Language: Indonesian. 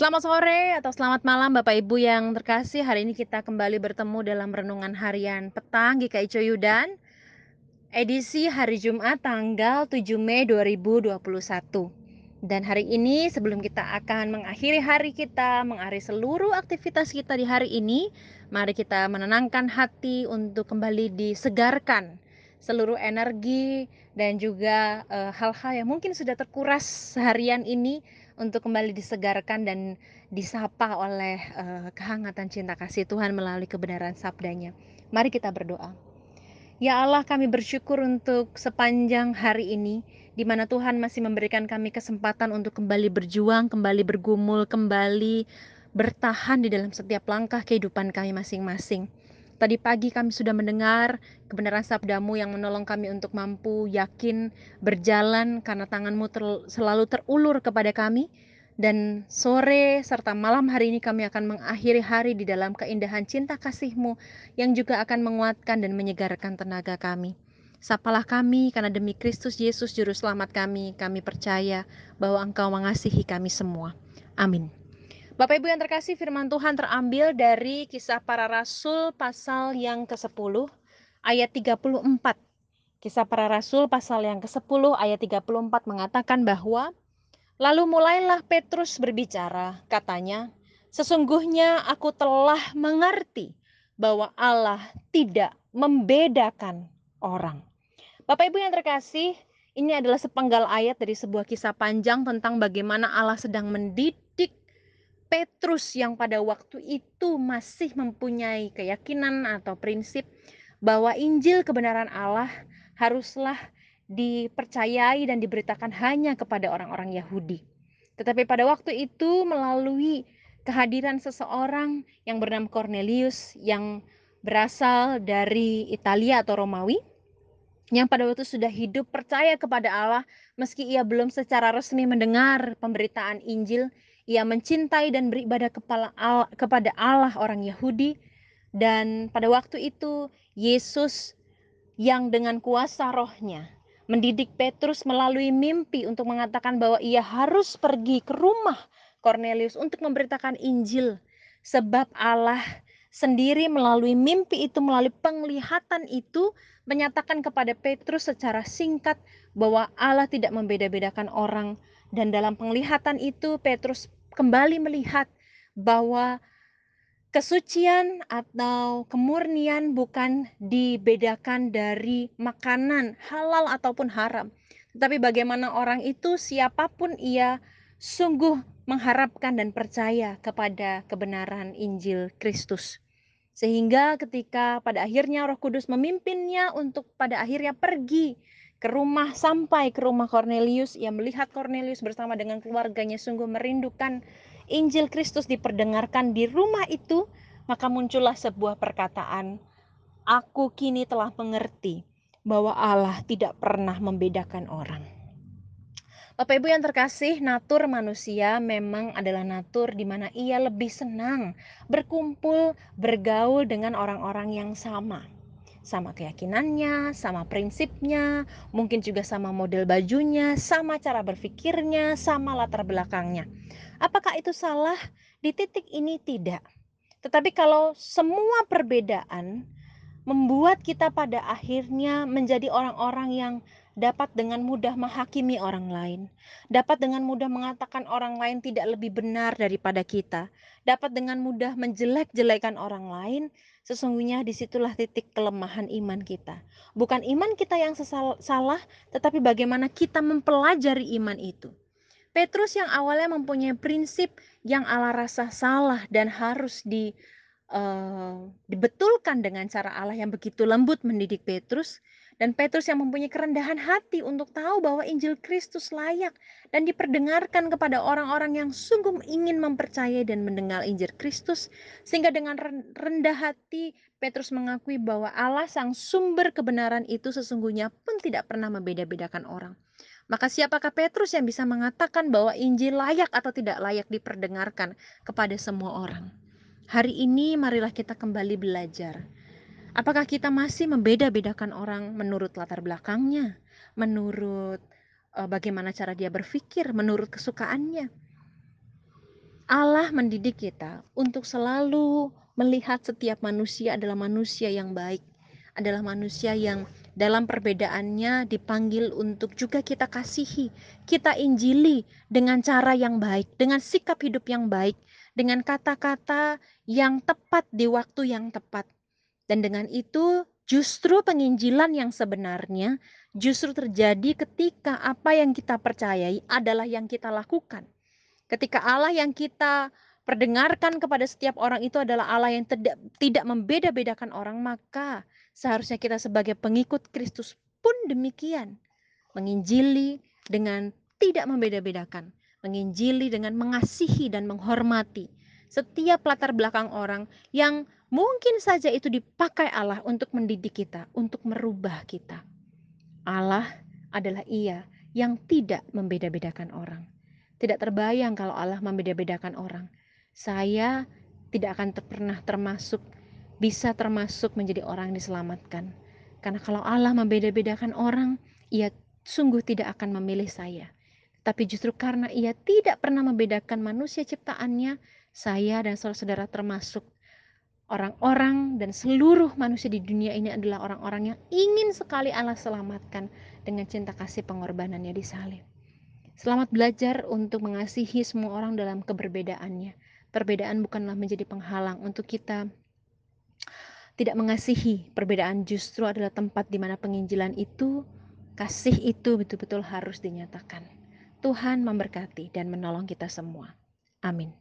Selamat sore atau selamat malam Bapak Ibu yang terkasih. Hari ini kita kembali bertemu dalam renungan harian petang GKI Coyudan. Edisi hari Jumat tanggal 7 Mei 2021. Dan hari ini sebelum kita akan mengakhiri hari kita, mengakhiri seluruh aktivitas kita di hari ini, mari kita menenangkan hati untuk kembali disegarkan seluruh energi dan juga eh, hal-hal yang mungkin sudah terkuras seharian ini untuk kembali disegarkan dan disapa oleh uh, kehangatan cinta kasih Tuhan melalui kebenaran sabdanya. Mari kita berdoa. Ya Allah kami bersyukur untuk sepanjang hari ini di mana Tuhan masih memberikan kami kesempatan untuk kembali berjuang, kembali bergumul, kembali bertahan di dalam setiap langkah kehidupan kami masing-masing. Tadi pagi kami sudah mendengar kebenaran sabdamu yang menolong kami untuk mampu yakin berjalan karena tanganmu ter, selalu terulur kepada kami. Dan sore serta malam hari ini kami akan mengakhiri hari di dalam keindahan cinta kasihmu yang juga akan menguatkan dan menyegarkan tenaga kami. Sapalah kami karena demi Kristus Yesus Juru Selamat kami, kami percaya bahwa Engkau mengasihi kami semua. Amin. Bapak Ibu yang terkasih, firman Tuhan terambil dari kisah para rasul pasal yang ke-10 ayat 34. Kisah para rasul pasal yang ke-10 ayat 34 mengatakan bahwa lalu mulailah Petrus berbicara, katanya, sesungguhnya aku telah mengerti bahwa Allah tidak membedakan orang. Bapak Ibu yang terkasih, ini adalah sepenggal ayat dari sebuah kisah panjang tentang bagaimana Allah sedang mendidik Petrus yang pada waktu itu masih mempunyai keyakinan atau prinsip bahwa Injil kebenaran Allah haruslah dipercayai dan diberitakan hanya kepada orang-orang Yahudi. Tetapi pada waktu itu melalui kehadiran seseorang yang bernama Cornelius yang berasal dari Italia atau Romawi yang pada waktu sudah hidup percaya kepada Allah meski ia belum secara resmi mendengar pemberitaan Injil ia mencintai dan beribadah kepada Allah orang Yahudi. Dan pada waktu itu Yesus yang dengan kuasa rohnya mendidik Petrus melalui mimpi untuk mengatakan bahwa ia harus pergi ke rumah Cornelius untuk memberitakan Injil. Sebab Allah sendiri melalui mimpi itu melalui penglihatan itu menyatakan kepada Petrus secara singkat bahwa Allah tidak membeda-bedakan orang. Dan dalam penglihatan itu Petrus kembali melihat bahwa kesucian atau kemurnian bukan dibedakan dari makanan halal ataupun haram. Tetapi bagaimana orang itu siapa pun ia sungguh mengharapkan dan percaya kepada kebenaran Injil Kristus. Sehingga ketika pada akhirnya Roh Kudus memimpinnya untuk pada akhirnya pergi ke rumah sampai ke rumah Cornelius. Ia melihat Cornelius bersama dengan keluarganya sungguh merindukan Injil Kristus diperdengarkan di rumah itu maka muncullah sebuah perkataan aku kini telah mengerti bahwa Allah tidak pernah membedakan orang. Bapak Ibu yang terkasih, natur manusia memang adalah natur di mana ia lebih senang berkumpul, bergaul dengan orang-orang yang sama sama keyakinannya, sama prinsipnya, mungkin juga sama model bajunya, sama cara berpikirnya, sama latar belakangnya. Apakah itu salah? Di titik ini tidak. Tetapi kalau semua perbedaan membuat kita pada akhirnya menjadi orang-orang yang dapat dengan mudah menghakimi orang lain, dapat dengan mudah mengatakan orang lain tidak lebih benar daripada kita, dapat dengan mudah menjelek-jelekan orang lain, sesungguhnya di situlah titik kelemahan iman kita. Bukan iman kita yang salah, tetapi bagaimana kita mempelajari iman itu. Petrus yang awalnya mempunyai prinsip yang ala rasa salah dan harus di, uh, dibetulkan dengan cara Allah yang begitu lembut mendidik Petrus, dan Petrus yang mempunyai kerendahan hati untuk tahu bahwa Injil Kristus layak dan diperdengarkan kepada orang-orang yang sungguh ingin mempercayai dan mendengar Injil Kristus. Sehingga dengan rendah hati Petrus mengakui bahwa Allah sang sumber kebenaran itu sesungguhnya pun tidak pernah membeda-bedakan orang. Maka siapakah Petrus yang bisa mengatakan bahwa Injil layak atau tidak layak diperdengarkan kepada semua orang? Hari ini marilah kita kembali belajar Apakah kita masih membeda-bedakan orang menurut latar belakangnya, menurut uh, bagaimana cara dia berpikir, menurut kesukaannya? Allah mendidik kita untuk selalu melihat setiap manusia adalah manusia yang baik, adalah manusia yang dalam perbedaannya dipanggil untuk juga kita kasihi, kita injili dengan cara yang baik, dengan sikap hidup yang baik, dengan kata-kata yang tepat di waktu yang tepat. Dan dengan itu justru penginjilan yang sebenarnya justru terjadi ketika apa yang kita percayai adalah yang kita lakukan. Ketika Allah yang kita perdengarkan kepada setiap orang itu adalah Allah yang tidak tidak membeda-bedakan orang, maka seharusnya kita sebagai pengikut Kristus pun demikian. Menginjili dengan tidak membeda-bedakan, menginjili dengan mengasihi dan menghormati setiap latar belakang orang yang mungkin saja itu dipakai Allah untuk mendidik kita, untuk merubah kita. Allah adalah Ia yang tidak membeda-bedakan orang. Tidak terbayang kalau Allah membeda-bedakan orang. Saya tidak akan ter pernah termasuk bisa termasuk menjadi orang yang diselamatkan. Karena kalau Allah membeda-bedakan orang, ia sungguh tidak akan memilih saya. Tapi justru karena ia tidak pernah membedakan manusia ciptaannya, saya dan saudara-saudara termasuk orang-orang dan seluruh manusia di dunia ini adalah orang-orang yang ingin sekali Allah selamatkan dengan cinta kasih pengorbanannya di salib. Selamat belajar untuk mengasihi semua orang dalam keberbedaannya. Perbedaan bukanlah menjadi penghalang untuk kita tidak mengasihi. Perbedaan justru adalah tempat di mana penginjilan itu, kasih itu betul-betul harus dinyatakan. Tuhan memberkati dan menolong kita semua. Amin.